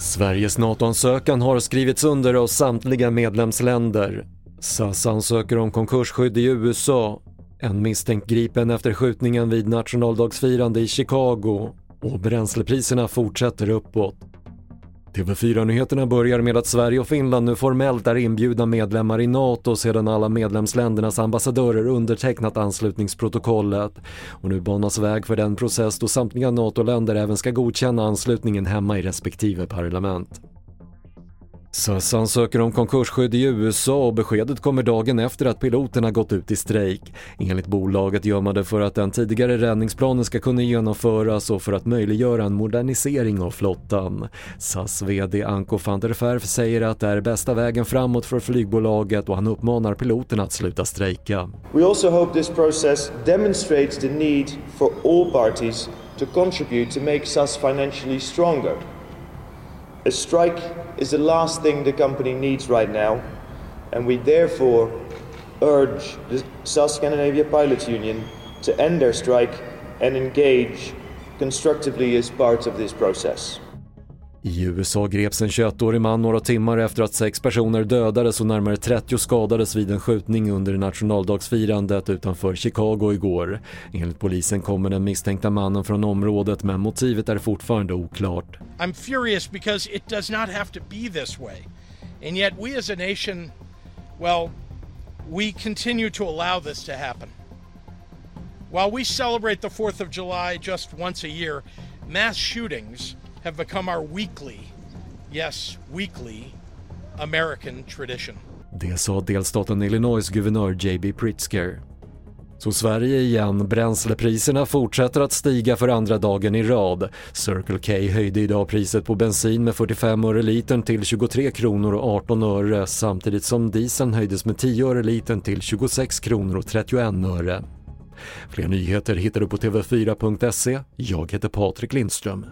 Sveriges NATO-ansökan har skrivits under av samtliga medlemsländer. SAS ansöker om konkursskydd i USA, en misstänkt gripen efter skjutningen vid nationaldagsfirande i Chicago och bränslepriserna fortsätter uppåt. TV4-nyheterna börjar med att Sverige och Finland nu formellt är inbjudna medlemmar i NATO sedan alla medlemsländernas ambassadörer undertecknat anslutningsprotokollet. Och nu banas väg för den process då samtliga NATO-länder även ska godkänna anslutningen hemma i respektive parlament. SAS ansöker om konkursskydd i USA och beskedet kommer dagen efter att piloterna gått ut i strejk. Enligt bolaget gör man det för att den tidigare räddningsplanen ska kunna genomföras och för att möjliggöra en modernisering av flottan. SAS VD Anko van der Verf säger att det är bästa vägen framåt för flygbolaget och han uppmanar piloterna att sluta strejka. We also hope this process demonstrates the need for all parties to contribute to make SAS financially stronger. A strike is the last thing the company needs right now, and we therefore urge the South Scandinavia Pilots Union to end their strike and engage constructively as part of this process. I USA greps en 21-årig man några timmar efter att sex personer dödades och närmare 30 skadades vid en skjutning under nationaldagsfirandet utanför Chicago igår. Enligt polisen kommer den misstänkta mannen från området men motivet är fortfarande oklart. I'm furious because it does not have to be this way. And yet we as a nation, well, we continue to allow this to happen. While we celebrate the 4th of July just once a year, mass shootings have become our weekly, yes, weekly American tradition. Det sa delstaten Illinois guvernör J.B. Pritzker. Så Sverige igen, bränslepriserna fortsätter att stiga för andra dagen i rad. Circle K höjde idag priset på bensin med 45 öre litern till 23 kronor och 18 öre samtidigt som dieseln höjdes med 10 öre litern till 26 kronor och 31 öre. Fler nyheter hittar du på tv4.se. Jag heter Patrik Lindström.